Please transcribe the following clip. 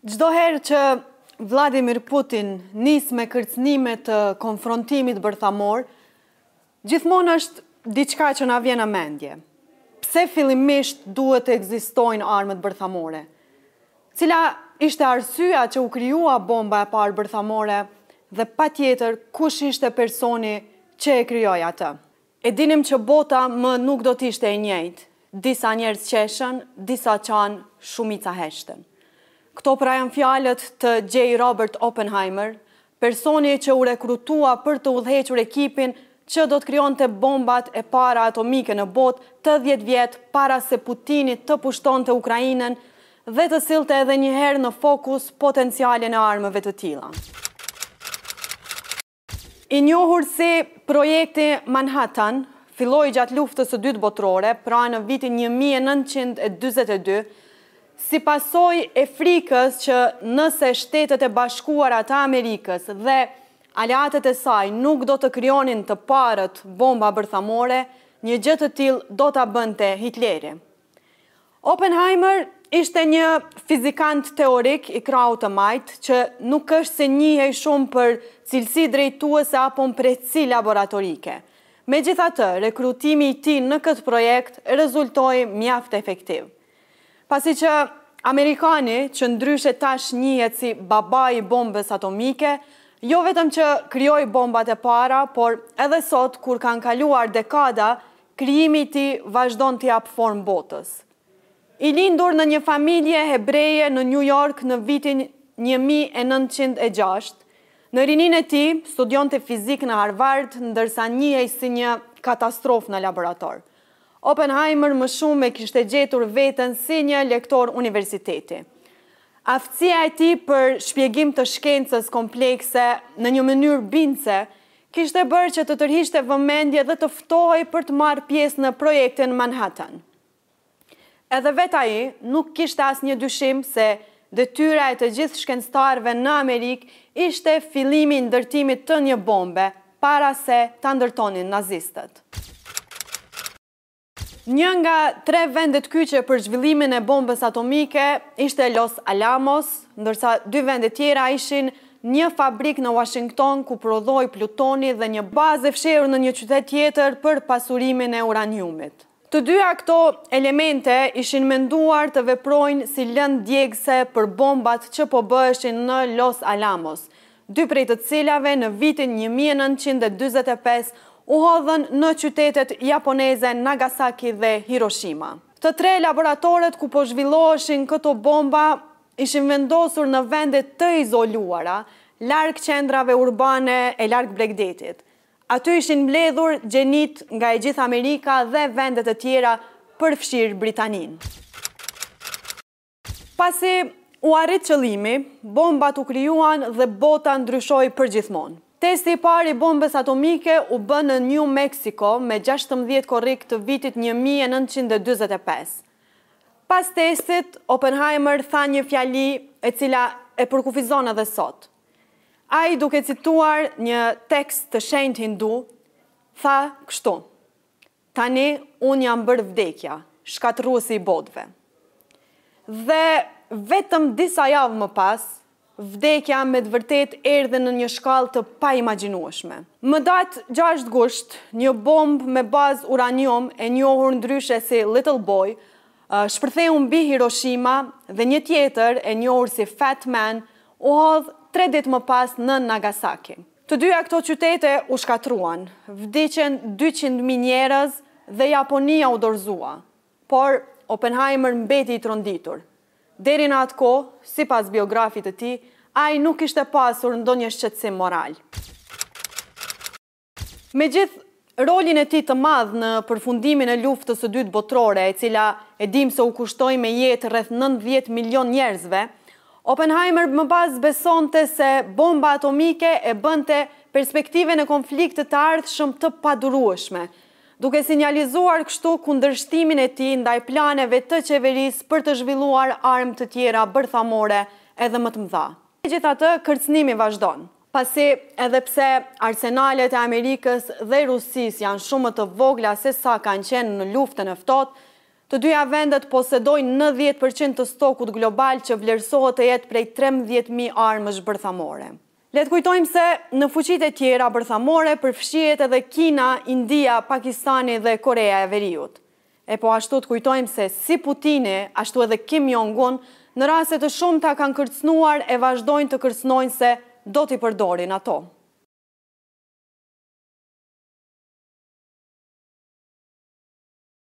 Çdo herë që Vladimir Putin nis me kërcënime të konfrontimit bërthamor, gjithmonë është diçka që na vjen në mendje. Pse fillimisht duhet të ekzistojnë armët bërthamore? Cila ishte arsyeja që u krijua bomba e parë bërthamore dhe patjetër kush ishte personi që e krijoi atë? E dinim që bota më nuk do të ishte e njëjtë. Disa njerëz qeshën, disa qanë, shumica heshtën. Këto pra janë fjalët të J. Robert Oppenheimer, personi që u rekrutua për të udhëhequr ekipin që do të krijonte bombat e para atomike në botë tetëdhjetë vjet para se Putini të pushtonte Ukrainën dhe të sillte edhe një herë në fokus potencialin e armëve të tilla. I njohur si Projekti Manhattan, filloi gjatë Luftës së Dytë Botërore, pra në vitin një mijë e nëntëqind e dyzet e dy, si pasojë e frikës që nëse Shtetet e Bashkuara të Amerikës dhe aleatët e saj nuk do të krijonin të parët bomba bërthamore, një gjë të tillë do ta bënte Hitleri. Oppenheimer ishte një fizikant teorik i krahut të majtë që nuk është se njihej shumë për cilësi drejtuese apo mprehëtësi laboratorike. Megjithatë, rekrutimi i tij në këtë projekt rezultoi mjaft efektiv. Pasi që amerikani, që ndryshe tash njihet si babai i bombës atomike, jo vetëm që krijoi bombat e para, por edhe sot kur kanë kaluar dekada, Krijimi i tij vazhdon të japë formë botës. I lindur në një familje hebreje në Nju Jork në vitin një mijë e nëntëqind e gjashtë, në rininë e tij studionte fizikë në Harvard ndërsa njihej si një katastrofë në laborator. Oppenheimer më shumë e kishte gjetur veten si një lektor universiteti. Aftësia e tij për shpjegim të shkencës komplekse në një mënyrë bindëse kishte bërë që të tërhiqte vëmendje dhe të ftohej për të marrë pjesë në projektin Manhattan. Edhe vetë ai nuk kishte asnjë dyshim se detyra e të gjithë shkencëtarëve në Amerikë ishte fillimi i ndërtimit të një bombe para se ta ndërtonin nazistët. Një nga tre vendet kyçe për zhvillimin e bombës atomike ishte Los Alamos, ndërsa dy vendet tjera ishin një fabrikë në Uashington ku prodhohej plutoni dhe një bazë e fshehur në një qytet tjetër për pasurimin e uraniumit. Të dyja këto elemente ishin menduar të veprojnë si lëndë djegëse për bombat që po bëheshin në Los Alamos, dy prej të cilave në vitin një mijë e nëntëqind e dyzet e pesë u hodhën në qytetet japoneze Nagasaki dhe Hiroshima. Të tre laboratorët ku po zhvilloheshin këto bomba ishin vendosur në vende të izoluara, larg qendrave urbane e larg bregdetit. Aty ishin mbledhur gjenitë nga e gjithë Amerika dhe vende të tjera, përfshirë Britaninë. Pasi u arrit qëllimi, bombat u krijuan dhe bota ndryshoi përgjithmonë. Testi i parë i bombës atomike u bë në Nju Meksiko me gjashtëmbëdhjetë korrik të vitit një mijë e nëntëqind e dyzet e pesë. Pas testit, Oppenheimer tha një fjali e cila e përkufizon edhe sot. Ai duke cituar një tekst të shenjtë hindu, tha kështu, Tani unë jam bërë vdekja, shkatërruesi i botëve. Dhe vetëm disa javë më pas, vdekja me të vërtetë erdhi në një shkallë të paimagjinueshme. Më datë gjashtë gusht, një bombë me bazë uranium e njohur ndryshe si Little Boy, shpërtheu mbi Hiroshima dhe një tjetër e njohur si Fat Man u hodh tre ditë më pas në Nagasaki. Të dyja këto qytete u shkatërruan, vdiqën dyqind mijë njerëz dhe Japonia u dorëzua, por Oppenheimer mbeti i tronditur. Deri në atë kohë, sipas biografit të tij, ai nuk kishte pasur ndonjë shqetësim moral. Megjithë rolin e tij të madh në përfundimin e Luftës së Dytë Botërore, e cila e dimë se u kushtoi me jetë rreth nëntëdhjetë milionë njerëzve, Oppenheimer më pas besonte se bomba atomike e bënte perspektiven e konfliktit të ardhshëm të padurueshme, duke sinjalizuar kështu kundërshtimin e tij ndaj planeve të qeverisë për të zhvilluar armë të tjera bërthamore edhe më të mëdha. Megjithatë, kërcënimi vazhdon. Pasi, edhe pse arsenalet e Amerikës dhe Rusisë janë shumë më të vogla se sa kanë qenë në Luftën e Ftohtë, të dyja vendet posedojnë nëntëdhjetë për qind të stokut global që vlerësohet të jetë prej trembëdhjetë mijë armësh bërthamore. Le të kujtojmë se, në fuqitë e tjera bërthamore përfshihet edhe Kina, India, Pakistani dhe Koreja e Veriut. E po ashtu të kujtojmë se si Putini, ashtu edhe Kim Jong Un, në raste të shumta kanë kërcënuar e vazhdojnë të kërcënojnë se do t'i përdorin ato.